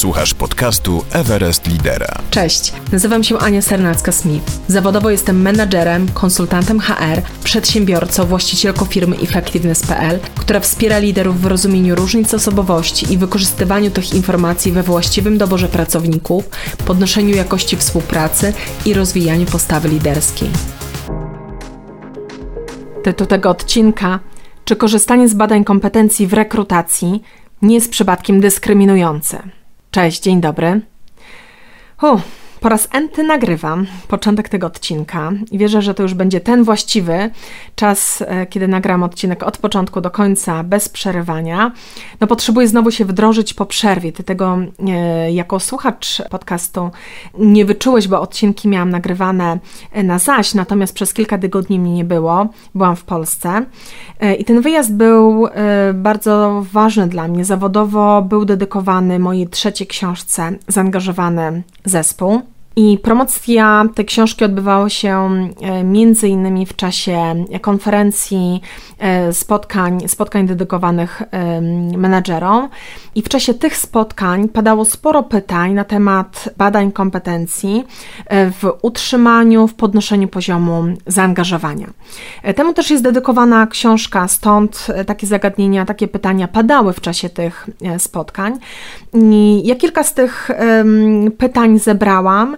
Słuchasz podcastu Everest Lidera. Cześć, nazywam się Ania Sernacka-Smith. Zawodowo jestem menadżerem, konsultantem HR, przedsiębiorcą, właścicielką firmy Effectiveness.pl, która wspiera liderów w rozumieniu różnic osobowości i wykorzystywaniu tych informacji we właściwym doborze pracowników, podnoszeniu jakości współpracy i rozwijaniu postawy liderskiej. Tytuł tego odcinka czy korzystanie z badań kompetencji w rekrutacji nie jest przypadkiem dyskryminujące? Cześć, dzień dobry. Huh, po raz enty nagrywam początek tego odcinka i wierzę, że to już będzie ten właściwy czas, e, kiedy nagram odcinek od początku do końca bez przerywania. No potrzebuję znowu się wdrożyć po przerwie. Ty tego e, jako słuchacz podcastu nie wyczułeś, bo odcinki miałam nagrywane e, na zaś, natomiast przez kilka tygodni mi nie było. Byłam w Polsce i ten wyjazd był bardzo ważny dla mnie. Zawodowo był dedykowany mojej trzeciej książce Zaangażowany zespół. I promocja tej książki odbywała się e, między innymi w czasie konferencji, e, spotkań, spotkań dedykowanych menedżerom. I w czasie tych spotkań padało sporo pytań na temat badań kompetencji e, w utrzymaniu, w podnoszeniu poziomu zaangażowania. Temu też jest dedykowana książka, stąd takie zagadnienia, takie pytania padały w czasie tych spotkań. I ja kilka z tych pytań zebrałam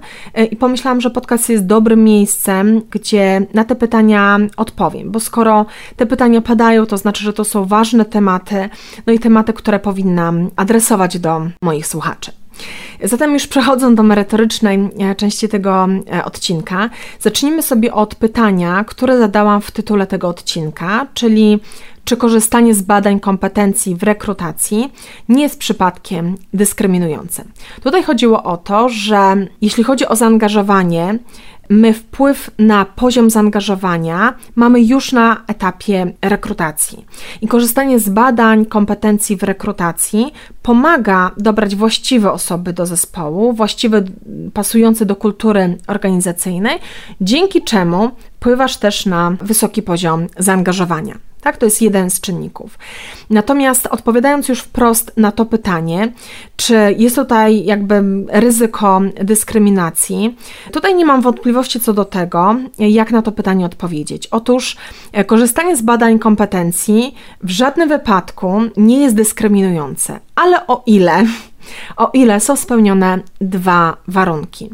i pomyślałam, że podcast jest dobrym miejscem, gdzie na te pytania odpowiem, bo skoro te pytania padają, to znaczy, że to są ważne tematy, no i tematy, które powinnam adresować do moich słuchaczy. Zatem już przechodząc do merytorycznej e, części tego e, odcinka, zacznijmy sobie od pytania, które zadałam w tytule tego odcinka, czyli czy korzystanie z badań kompetencji w rekrutacji nie jest przypadkiem dyskryminujące. Tutaj chodziło o to, że jeśli chodzi o zaangażowanie, my wpływ na poziom zaangażowania mamy już na etapie rekrutacji. I korzystanie z badań kompetencji w rekrutacji pomaga dobrać właściwe osoby do zespołu, właściwe, pasujące do kultury organizacyjnej, dzięki czemu wpływasz też na wysoki poziom zaangażowania. Tak, to jest jeden z czynników. Natomiast odpowiadając już wprost na to pytanie, czy jest tutaj jakby ryzyko dyskryminacji, tutaj nie mam wątpliwości co do tego, jak na to pytanie odpowiedzieć. Otóż e, korzystanie z badań kompetencji w żadnym wypadku nie jest dyskryminujące, ale o ile o ile są spełnione dwa warunki.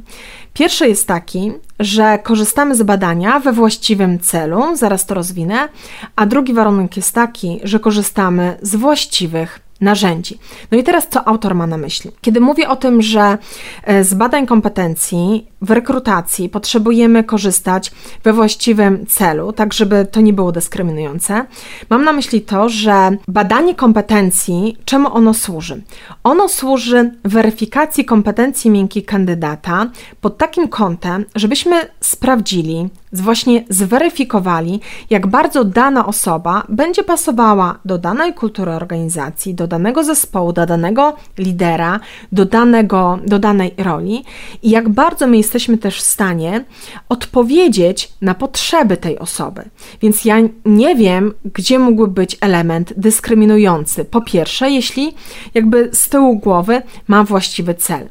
Pierwszy jest taki, że korzystamy z badania we właściwym celu, zaraz to rozwinę, a drugi warunek jest taki, że korzystamy z właściwych narzędzi. No i teraz co autor ma na myśli? Kiedy mówię o tym, że e, z badań kompetencji w rekrutacji potrzebujemy korzystać we właściwym celu, tak żeby to nie było dyskryminujące, mam na myśli to, że badanie kompetencji, czemu ono służy? Ono służy weryfikacji kompetencji miękkich kandydata pod takim kątem, żebyśmy sprawdzili, właśnie zweryfikowali, jak bardzo dana osoba będzie pasowała do danej kultury organizacji, do danego zespołu, do danego lidera, do, danego, do danej roli i jak bardzo my jesteśmy też w stanie odpowiedzieć na potrzeby tej osoby. Więc ja nie wiem, gdzie mógłby być element dyskryminujący. Po pierwsze, jeśli jakby z tyłu głowy ma właściwy cel.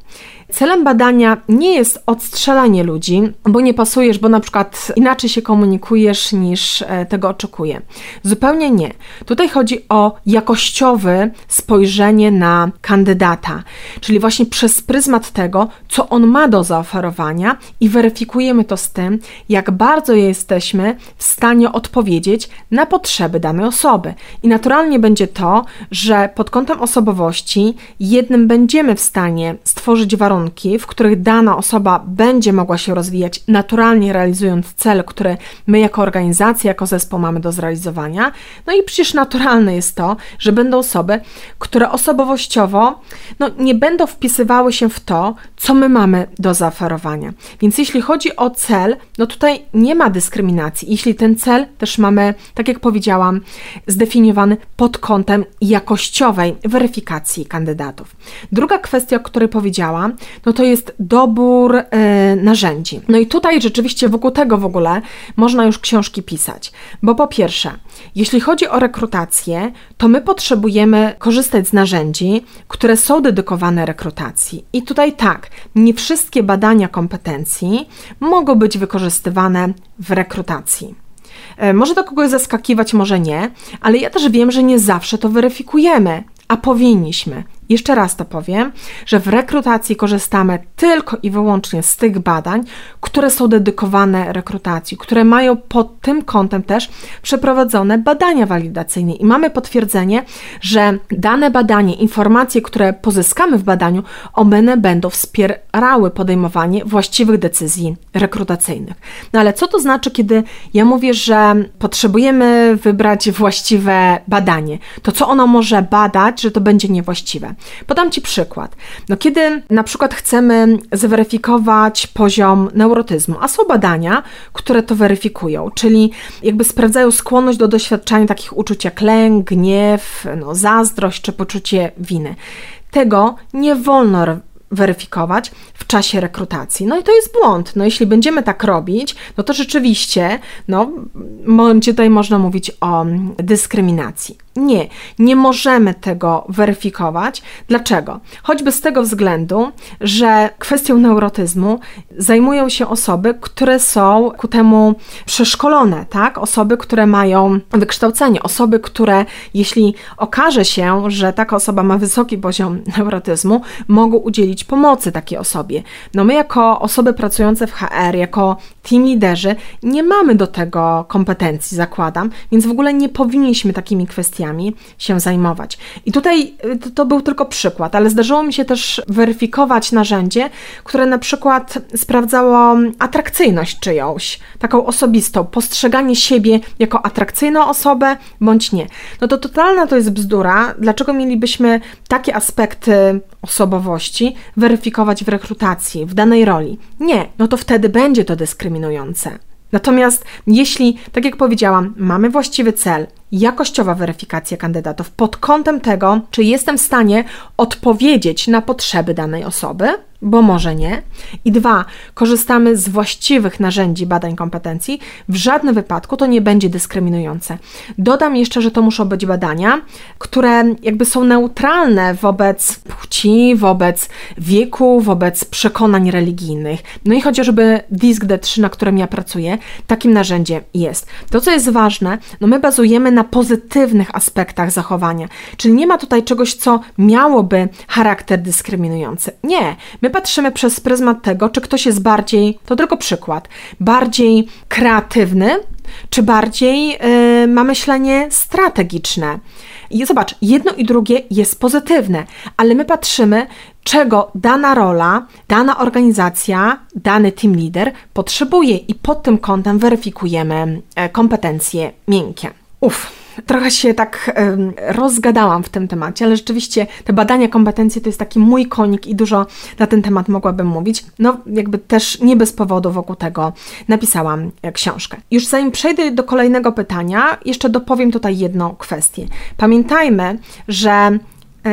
Celem badania nie jest odstrzelanie ludzi, bo nie pasujesz, bo na przykład inaczej się komunikujesz niż e, tego oczekuje. Zupełnie nie. Tutaj chodzi o jakościowe spojrzenie na kandydata, czyli właśnie przez pryzmat tego, co on ma do zaoferowania i weryfikujemy to z tym, jak bardzo jesteśmy w stanie odpowiedzieć na potrzeby danej osoby. I naturalnie będzie to, że pod kątem osobowości jednym będziemy w stanie stworzyć warunki, warunki, w których dana osoba będzie mogła się rozwijać, naturalnie realizując cel, który my jako organizacja, jako zespół mamy do zrealizowania. No i przecież naturalne jest to, że będą osoby, które osobowościowo no, nie będą wpisywały się w to, co my mamy do zaoferowania. Więc jeśli chodzi o cel, no tutaj nie ma dyskryminacji. Jeśli ten cel też mamy, tak jak powiedziałam, zdefiniowany pod kątem jakościowej weryfikacji kandydatów. Druga kwestia, o której powiedziałam, no to jest dobór y, narzędzi. No i tutaj rzeczywiście wokół tego w ogóle można już książki pisać, bo po pierwsze, jeśli chodzi o rekrutację, to my potrzebujemy korzystać z narzędzi, które są dedykowane rekrutacji. I tutaj tak, nie wszystkie badania kompetencji mogą być wykorzystywane w rekrutacji. E, może to kogoś zaskakiwać, może nie, ale ja też wiem, że nie zawsze to weryfikujemy, a powinniśmy. Jeszcze raz to powiem, że w rekrutacji korzystamy tylko i wyłącznie z tych badań, które są dedykowane rekrutacji, które mają pod tym kątem też przeprowadzone badania walidacyjne i mamy potwierdzenie, że dane badanie, informacje, które pozyskamy w badaniu, one będą wspierały podejmowanie właściwych decyzji rekrutacyjnych. No ale co to znaczy, kiedy ja mówię, że potrzebujemy wybrać właściwe badanie? To co ono może badać, że to będzie niewłaściwe? Podam Ci przykład. No, kiedy na przykład chcemy zweryfikować poziom neurotyzmu, a są badania, które to weryfikują, czyli jakby sprawdzają skłonność do doświadczania takich uczuć jak lęk, gniew, no, zazdrość czy poczucie winy. Tego nie wolno weryfikować w czasie rekrutacji. No i to jest błąd. No jeśli będziemy tak robić, no to rzeczywiście, no, będzie tutaj można mówić o dyskryminacji. Nie, nie możemy tego weryfikować. Dlaczego? Choćby z tego względu, że kwestią neurotyzmu zajmują się osoby, które są ku temu przeszkolone, tak? Osoby, które mają wykształcenie, osoby, które jeśli okaże się, że taka osoba ma wysoki poziom neurotyzmu, mogą udzielić pomocy takiej osobie. No my jako osoby pracujące w HR, jako team liderzy nie mamy do tego kompetencji, zakładam, więc w ogóle nie powinniśmy takimi kwestiami kwestiami się zajmować. I tutaj y, to, był tylko przykład, ale zdarzyło mi się też weryfikować narzędzie, które na przykład sprawdzało atrakcyjność czyjąś, taką osobistą, postrzeganie siebie jako atrakcyjną osobę bądź nie. No to totalna to jest bzdura. Dlaczego mielibyśmy takie aspekty osobowości weryfikować w rekrutacji, w danej roli? Nie, no to wtedy będzie to dyskryminujące. Natomiast jeśli, tak jak powiedziałam, mamy właściwy cel, jakościowa weryfikacja kandydatów pod kątem tego, czy jestem w stanie odpowiedzieć na potrzeby danej osoby, bo może nie. I dwa, korzystamy z właściwych narzędzi badań kompetencji, w żadnym wypadku to nie będzie dyskryminujące. Dodam jeszcze, że to muszą być badania, które jakby są neutralne wobec płci, wobec wieku, wobec przekonań religijnych. No i chociażby DISC D3, na którym ja pracuję, takim narzędziem jest. To, co jest ważne, no my bazujemy na pozytywnych aspektach zachowania, czyli nie ma tutaj czegoś, co miałoby charakter dyskryminujący. Nie, my patrzymy przez pryzmat tego, czy ktoś jest bardziej, to tylko przykład, bardziej kreatywny, czy bardziej yy, ma myślenie strategiczne. I zobacz, jedno i drugie jest pozytywne, ale my patrzymy, czego dana rola, dana organizacja, dany team leader potrzebuje i pod tym kątem weryfikujemy e, kompetencje miękkie. Uff, trochę się tak rozgadałam w tym temacie, ale rzeczywiście te badania kompetencji to jest taki mój konik i dużo na ten temat mogłabym mówić. No, jakby też nie bez powodu wokół tego napisałam e, książkę. Już zanim przejdę do kolejnego pytania, jeszcze dopowiem tutaj jedną kwestię. Pamiętajmy, że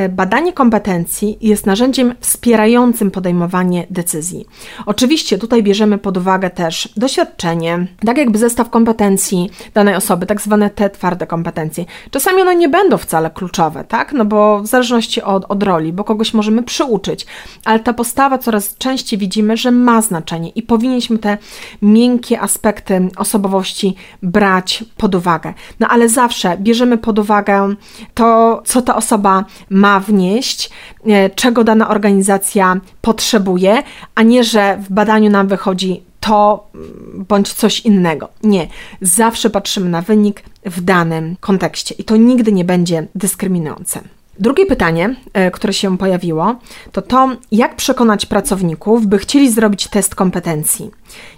badanie kompetencji jest narzędziem wspierającym podejmowanie decyzji. Oczywiście tutaj bierzemy pod uwagę też doświadczenie, tak jakby zestaw kompetencji danej osoby, tak zwane te twarde kompetencje. Czasami one nie będą wcale kluczowe, tak? No bo w zależności od, od roli, bo kogoś możemy przyuczyć, ale ta postawa coraz częściej widzimy, że ma znaczenie i powinniśmy te miękkie aspekty osobowości brać pod uwagę. No ale zawsze bierzemy pod uwagę to, co ta osoba ma wnieść, e, czego dana organizacja potrzebuje, a nie, że w badaniu nam wychodzi to mm, bądź coś innego. Nie, zawsze patrzymy na wynik w danym kontekście i to nigdy nie będzie dyskryminujące. Drugie pytanie, e, które się pojawiło, to to, jak przekonać pracowników, by chcieli zrobić test kompetencji.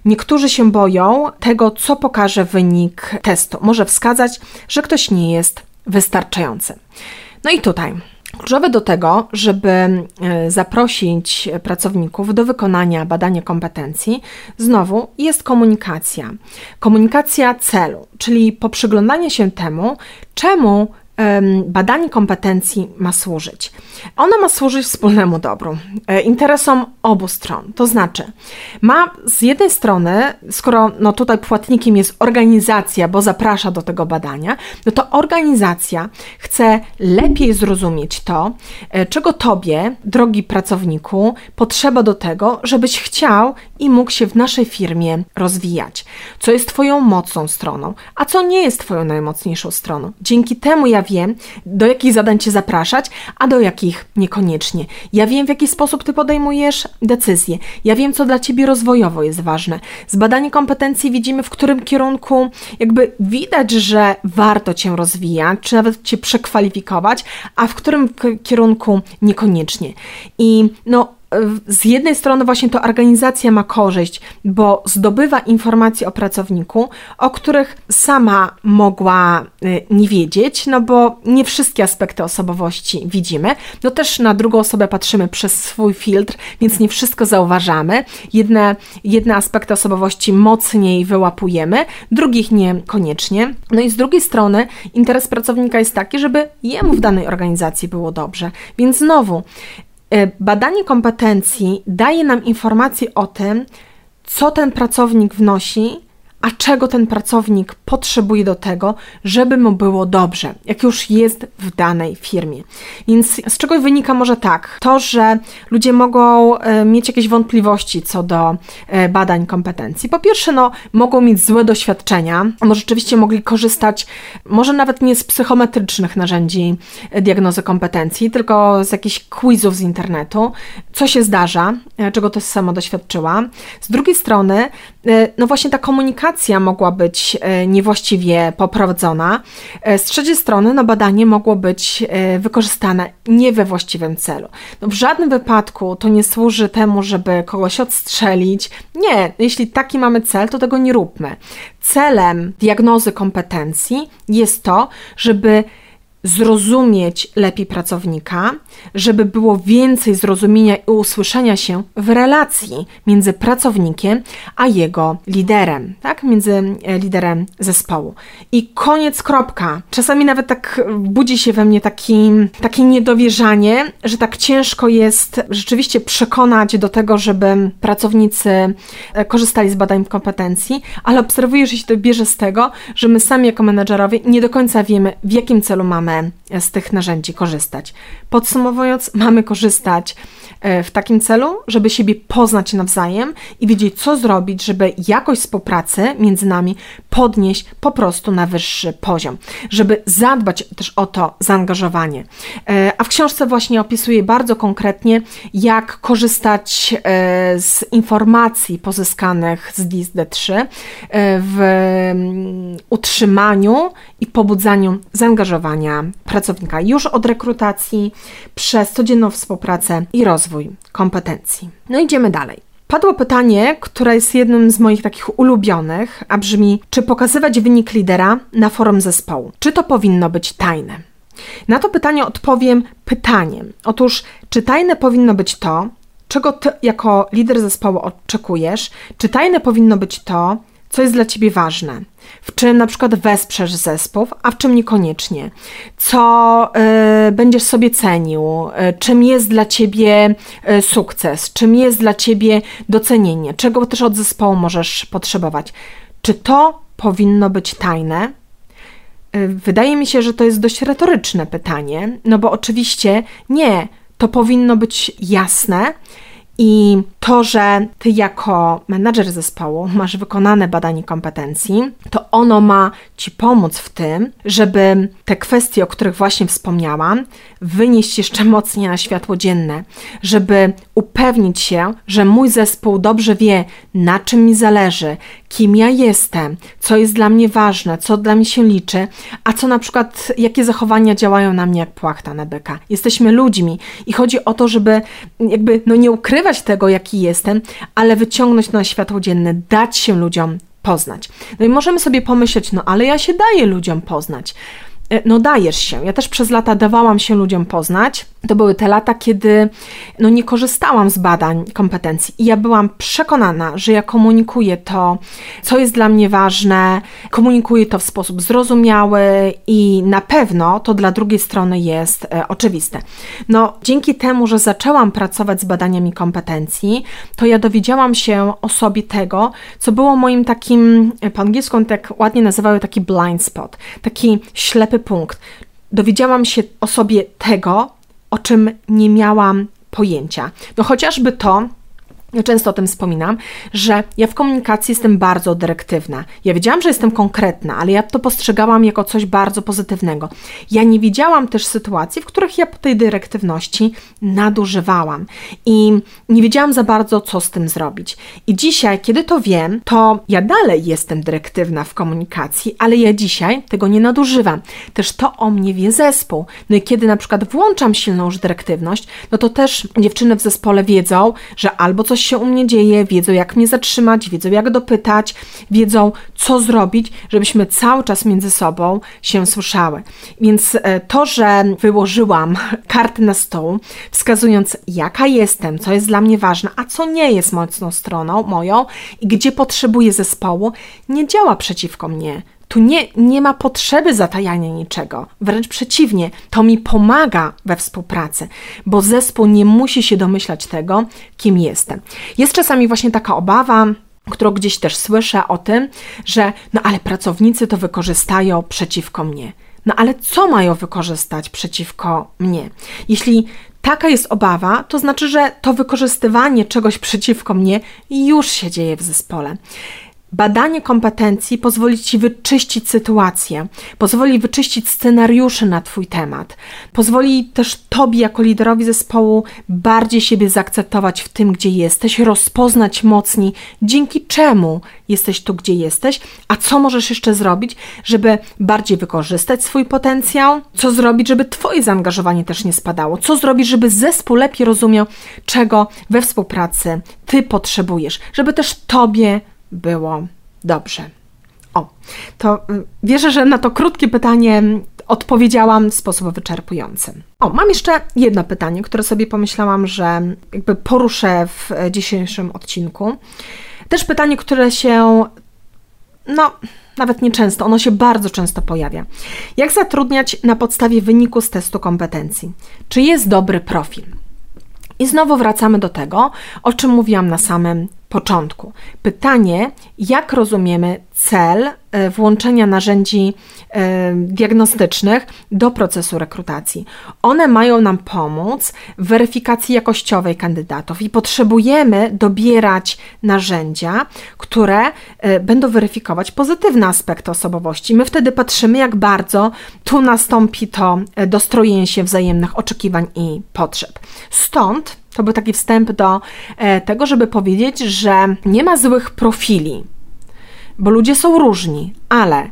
Niektórzy się boją tego, co pokaże wynik testu. Może wskazać, że ktoś nie jest wystarczający. No i tutaj Kluczowe do tego, żeby e, zaprosić pracowników do wykonania badania kompetencji, znowu jest komunikacja. Komunikacja celu, czyli poprzyglądanie się temu, czemu em, badanie kompetencji ma służyć? Ono ma służyć wspólnemu dobru, e, interesom obu stron. To znaczy, ma z jednej strony, skoro no tutaj płatnikiem jest organizacja, bo zaprasza do tego badania, no to organizacja chce lepiej zrozumieć to, e, czego tobie, drogi pracowniku, potrzeba do tego, żebyś chciał i mógł się w naszej firmie rozwijać. Co jest twoją mocną stroną, a co nie jest twoją najmocniejszą stroną. Dzięki temu ja wiem, do jakich zadań cię zapraszać, a do jakich niekoniecznie. Ja wiem, w jaki sposób ty podejmujesz decyzje. Ja wiem, co dla ciebie rozwojowo jest ważne. Z badania kompetencji widzimy, w którym kierunku jakby widać, że warto cię rozwijać, czy nawet cię przekwalifikować, a w którym kierunku niekoniecznie. I no, z jednej strony właśnie to organizacja ma korzyść, bo zdobywa informacje o pracowniku, o których sama mogła y, nie wiedzieć, no bo nie wszystkie aspekty osobowości widzimy. No też na drugą osobę patrzymy przez swój filtr, więc nie wszystko zauważamy. Jedne, jedne aspekty osobowości mocniej wyłapujemy, drugich niekoniecznie. No i z drugiej strony interes pracownika jest taki, żeby jemu w danej organizacji było dobrze. Więc znowu, Badanie kompetencji daje nam informacje o tym, co ten pracownik wnosi, a czego ten pracownik potrzebuje do tego, żeby mu było dobrze, jak już jest w danej firmie. Więc z czego wynika może tak, to, że ludzie mogą e, mieć jakieś wątpliwości co do e, badań kompetencji. Po pierwsze, no, mogą mieć złe doświadczenia, może rzeczywiście mogli korzystać, może nawet nie z psychometrycznych narzędzi e, diagnozy kompetencji, tylko z jakichś quizów z internetu, co się zdarza, czego też sama doświadczyła. Z drugiej strony, no właśnie ta komunikacja mogła być e, niewłaściwie poprowadzona. E, Z trzeciej strony, no badanie mogło być e, wykorzystane nie we właściwym celu. No w żadnym wypadku to nie służy temu, żeby kogoś odstrzelić. Nie, jeśli taki mamy cel, to tego nie róbmy. Celem diagnozy kompetencji jest to, żeby zrozumieć lepiej pracownika, żeby było więcej zrozumienia i usłyszenia się w relacji między pracownikiem a jego liderem, tak? Między e, liderem zespołu. I koniec, kropka. Czasami nawet tak budzi się we mnie taki, takie niedowierzanie, że tak ciężko jest rzeczywiście przekonać do tego, żeby pracownicy e, korzystali z badań kompetencji, ale obserwuję, że się to bierze z tego, że my sami jako menedżerowie nie do końca wiemy, w jakim celu mamy z tych narzędzi korzystać. Podsumowując, mamy korzystać e, w takim celu, żeby siebie poznać nawzajem i wiedzieć, co zrobić, żeby jakość współpracy między nami podnieść po prostu na wyższy poziom, żeby zadbać też o to zaangażowanie. E, A w książce właśnie opisuję bardzo konkretnie, jak korzystać e, z informacji pozyskanych z DIS-D3 e, w mm, utrzymaniu i pobudzaniu zaangażowania pracownika już od rekrutacji przez codzienną współpracę i rozwój kompetencji. No idziemy dalej. Padło pytanie, które jest jednym z moich takich ulubionych, a brzmi: czy pokazywać wynik lidera na forum zespołu? Czy to powinno być tajne? Na to pytanie odpowiem pytaniem. Otóż, czy tajne powinno być to, czego ty jako lider zespołu oczekujesz? Czy tajne powinno być to, co jest dla ciebie ważne? W czym na przykład wesprzesz zespół, a w czym niekoniecznie? Co y, będziesz sobie cenił? Y, czym jest dla ciebie y, sukces? Czym jest dla ciebie docenienie? Czego też od zespołu możesz potrzebować? Czy to powinno być tajne? Wydaje mi się, że to jest dość retoryczne pytanie, no bo oczywiście nie, to powinno być jasne i to, że ty jako menadżer zespołu masz wykonane badanie kompetencji, to ono ma ci pomóc w tym, żeby te kwestie, o których właśnie wspomniałam, wynieść jeszcze mocniej na światło dzienne, żeby upewnić się, że mój zespół dobrze wie, na czym mi zależy, kim ja jestem, co jest dla mnie ważne, co dla mnie się liczy, a co na przykład, jakie zachowania działają na mnie jak płachta na byka. Jesteśmy ludźmi i chodzi o to, żeby jakby no nie ukrywać tego, jaki jestem, ale wyciągnąć na światło dzienne, dać się ludziom poznać. No i możemy sobie pomyśleć, no ale ja się daję ludziom poznać. E, no dajesz się. Ja też przez lata dawałam się ludziom poznać. To były te lata, kiedy no nie korzystałam z badań kompetencji i ja byłam przekonana, że ja komunikuję to, co jest dla mnie ważne, komunikuję to w sposób zrozumiały i na pewno to dla drugiej strony jest e, oczywiste. No, dzięki temu, że zaczęłam pracować z badaniami kompetencji, to ja dowiedziałam się o sobie tego, co było moim takim, e, po angielsku tak ładnie nazywały taki blind spot, taki ślepy punkt. Dowiedziałam się o sobie tego, o czym nie miałam pojęcia. No chociażby to, ja często o tym wspominam, że ja w komunikacji jestem bardzo dyrektywna. Ja wiedziałam, że jestem konkretna, ale ja to postrzegałam jako coś bardzo pozytywnego. Ja nie widziałam też sytuacji, w których ja tej dyrektywności nadużywałam i nie wiedziałam za bardzo, co z tym zrobić. I dzisiaj, kiedy to wiem, to ja dalej jestem dyrektywna w komunikacji, ale ja dzisiaj tego nie nadużywam. Też to o mnie wie zespół. No i kiedy na przykład włączam silną już dyrektywność, no to też dziewczyny w zespole wiedzą, że albo coś się u mnie dzieje, wiedzą jak mnie zatrzymać, wiedzą jak dopytać, wiedzą co zrobić, żebyśmy cały czas między sobą się słyszały. Więc e, to, że wyłożyłam karty na stół, wskazując jaka jestem, co jest dla mnie ważne, a co nie jest mocną stroną moją i gdzie potrzebuję zespołu, nie działa przeciwko mnie. Tu nie, nie ma potrzeby zatajania niczego. Wręcz przeciwnie, to mi pomaga we współpracy, bo zespół nie musi się domyślać tego, kim jestem. Jest czasami właśnie taka obawa, którą gdzieś też słyszę o tym, że no ale pracownicy to wykorzystają przeciwko mnie. No ale co mają wykorzystać przeciwko mnie? Jeśli taka jest obawa, to znaczy, że to wykorzystywanie czegoś przeciwko mnie już się dzieje w zespole. Badanie kompetencji pozwoli Ci wyczyścić sytuację, pozwoli wyczyścić scenariusze na Twój temat, pozwoli też Tobie, jako liderowi zespołu, bardziej siebie zaakceptować w tym, gdzie jesteś, rozpoznać mocniej, dzięki czemu jesteś tu, gdzie jesteś, a co możesz jeszcze zrobić, żeby bardziej wykorzystać swój potencjał, co zrobić, żeby Twoje zaangażowanie też nie spadało, co zrobić, żeby zespół lepiej rozumiał, czego we współpracy Ty potrzebujesz, żeby też Tobie było dobrze. O, to y, wierzę, że na to krótkie pytanie odpowiedziałam w sposób wyczerpujący. O, mam jeszcze jedno pytanie, które sobie pomyślałam, że jakby poruszę w dzisiejszym odcinku. Też pytanie, które się, no, nawet nie często, ono się bardzo często pojawia. Jak zatrudniać na podstawie wyniku z testu kompetencji? Czy jest dobry profil? I znowu wracamy do tego, o czym mówiłam na samym początku. Pytanie, jak rozumiemy cel e, włączenia narzędzi e, diagnostycznych do procesu rekrutacji. One mają nam pomóc w weryfikacji jakościowej kandydatów i potrzebujemy dobierać narzędzia, które e, będą weryfikować pozytywne aspekty osobowości. My wtedy patrzymy, jak bardzo tu nastąpi to dostrojenie się wzajemnych oczekiwań i potrzeb. Stąd to był taki wstęp do tego, żeby powiedzieć, że nie ma złych profili bo ludzie są różni, ale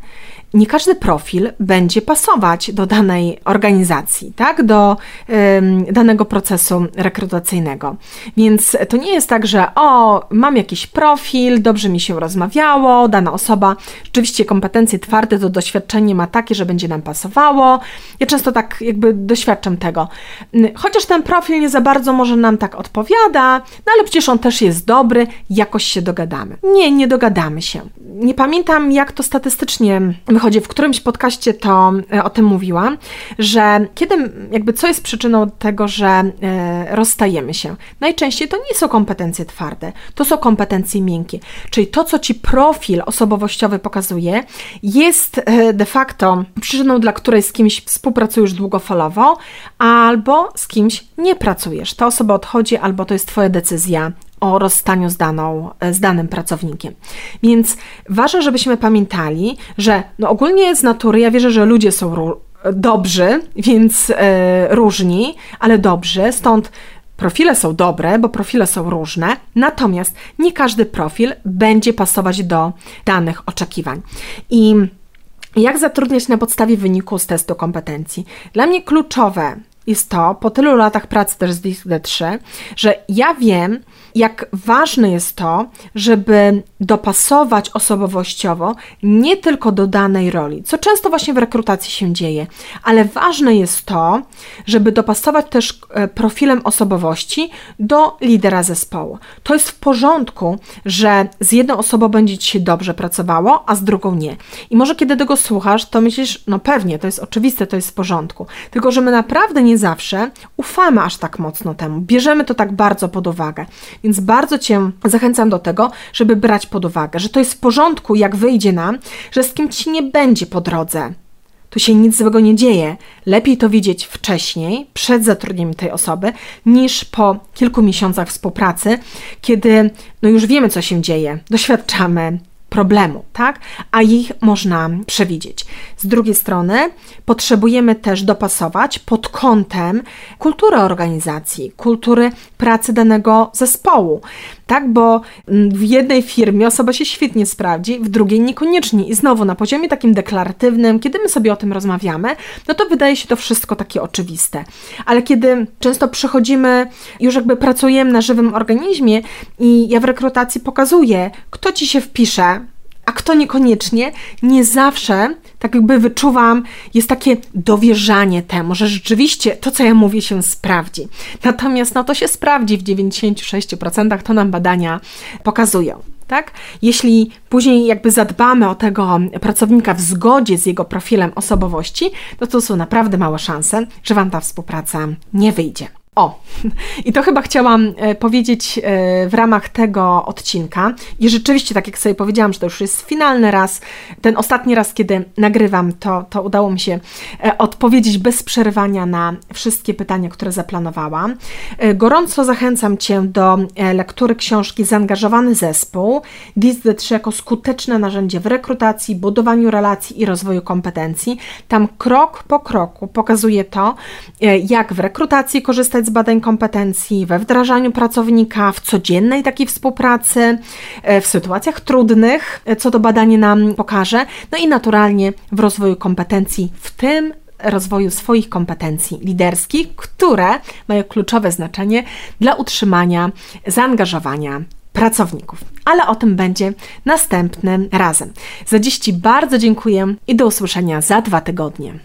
nie każdy profil będzie pasować do danej organizacji, tak? do danego procesu rekrutacyjnego. Więc to nie jest tak, że o, mam jakiś profil, dobrze mi się rozmawiało, dana osoba, rzeczywiście kompetencje twarde, to doświadczenie ma takie, że będzie nam pasowało. Ja często tak jakby doświadczam tego. Chociaż ten profil nie za bardzo może nam tak odpowiada, no ale przecież on też jest dobry, jakoś się dogadamy. Nie, nie dogadamy się. Nie pamiętam, jak to statystycznie wychodzi wychodzi, w którymś podcaście to e, o tym mówiłam, że kiedy, jakby co jest przyczyną tego, że e, rozstajemy się? Najczęściej to nie są kompetencje twarde, to są kompetencje miękkie, czyli to, co ci profil osobowościowy pokazuje, jest e, de facto przyczyną, dla której z kimś współpracujesz długofalowo, albo z kimś nie pracujesz. Ta osoba odchodzi, albo to jest Twoja decyzja o rozstaniu z, daną, z danym pracownikiem. Więc ważne, żebyśmy pamiętali, że no ogólnie z natury ja wierzę, że ludzie są dobrzy, więc e, różni, ale dobrzy, stąd Profile są dobre, bo profile są różne, natomiast nie każdy profil będzie pasować do danych oczekiwań. I jak zatrudniać na podstawie wyniku z testu kompetencji? Dla mnie kluczowe jest to, po tylu latach pracy też z DISC-D3, że ja wiem, jak ważne jest to, żeby dopasować osobowościowo nie tylko do danej roli, co często właśnie w rekrutacji się dzieje, ale ważne jest to, żeby dopasować też e, profilem osobowości do lidera zespołu. To jest w porządku, że z jedną osobą będzie ci się dobrze pracowało, a z drugą nie. I może kiedy tego słuchasz, to myślisz, no pewnie, to jest oczywiste, to jest w porządku. Tylko, że my naprawdę nie zawsze ufamy aż tak mocno temu, bierzemy to tak bardzo pod uwagę. Więc bardzo Cię zachęcam do tego, żeby brać pod uwagę, że to jest w porządku, jak wyjdzie nam, że z kim Ci nie będzie po drodze. Tu się nic złego nie dzieje. Lepiej to widzieć wcześniej, przed zatrudnieniem tej osoby, niż po kilku miesiącach współpracy, kiedy no już wiemy, co się dzieje, doświadczamy problemu, tak? A ich można przewidzieć. Z drugiej strony potrzebujemy też dopasować pod kątem kultury organizacji, kultury pracy danego zespołu, tak? Bo w jednej firmie osoba się świetnie sprawdzi, w drugiej niekoniecznie. I znowu na poziomie takim deklaratywnym, kiedy my sobie o tym rozmawiamy, no to wydaje się to wszystko takie oczywiste. Ale kiedy często przychodzimy, już jakby pracujemy na żywym organizmie i ja w rekrutacji pokazuję, kto ci się wpisze, a kto niekoniecznie, nie zawsze, tak jakby wyczuwam, jest takie dowierzanie temu, że rzeczywiście to, co ja mówię, się sprawdzi. Natomiast no to się sprawdzi w 96%, to nam badania pokazują. Tak? Jeśli później jakby zadbamy o tego pracownika w zgodzie z jego profilem osobowości, no to są naprawdę małe szanse, że Wam ta współpraca nie wyjdzie. O, i to chyba chciałam e, powiedzieć e, w ramach tego odcinka. I rzeczywiście, tak jak sobie powiedziałam, że to już jest finalny raz, ten ostatni raz, kiedy nagrywam, to, to udało mi się e, odpowiedzieć bez przerwania na wszystkie pytania, które zaplanowałam. Gorąco zachęcam Cię do lektury książki Zaangażowany zespół. DISD3 jako skuteczne narzędzie w rekrutacji, budowaniu relacji i rozwoju kompetencji. Tam krok po kroku pokazuje to, jak w rekrutacji korzystać z badań kompetencji, we wdrażaniu pracownika, w codziennej takiej współpracy, e, w sytuacjach trudnych, e, co to badanie nam pokaże, no i naturalnie w rozwoju kompetencji, w tym rozwoju swoich kompetencji liderskich, które mają kluczowe znaczenie dla utrzymania zaangażowania pracowników. Ale o tym będzie następnym razem. Za dziś Ci bardzo dziękuję i do usłyszenia za dwa tygodnie.